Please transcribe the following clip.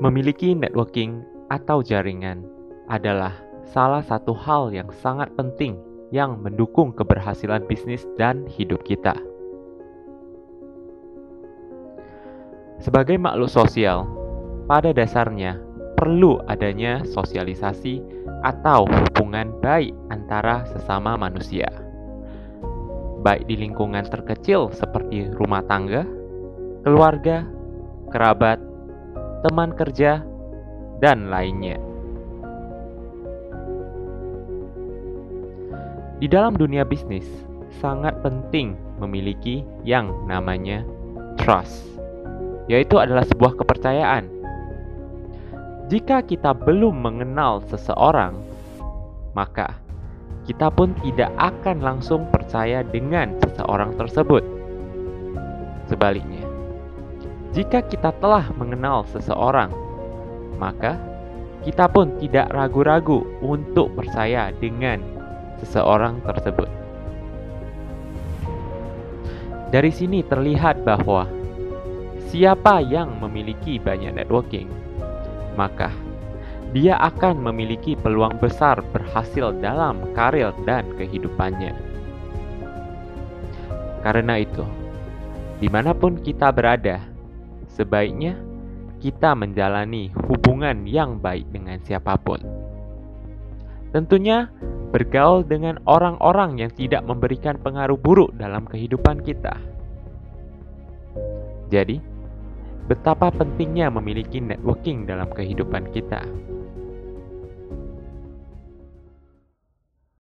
Memiliki networking atau jaringan adalah salah satu hal yang sangat penting yang mendukung keberhasilan bisnis dan hidup kita. Sebagai makhluk sosial, pada dasarnya perlu adanya sosialisasi atau hubungan baik antara sesama manusia. Baik di lingkungan terkecil seperti rumah tangga, keluarga, kerabat, teman kerja, dan lainnya. Di dalam dunia bisnis, sangat penting memiliki yang namanya trust, yaitu adalah sebuah kepercayaan. Jika kita belum mengenal seseorang, maka kita pun tidak akan langsung percaya dengan seseorang tersebut. Sebaliknya, jika kita telah mengenal seseorang, maka kita pun tidak ragu-ragu untuk percaya dengan seseorang tersebut. Dari sini terlihat bahwa siapa yang memiliki banyak networking, maka dia akan memiliki peluang besar berhasil dalam karir dan kehidupannya. Karena itu, di mana pun kita berada, sebaiknya kita menjalani hubungan yang baik dengan siapa pun. Tentunya, bergaul dengan orang-orang yang tidak memberikan pengaruh buruk dalam kehidupan kita. Jadi, betapa pentingnya memiliki networking dalam kehidupan kita.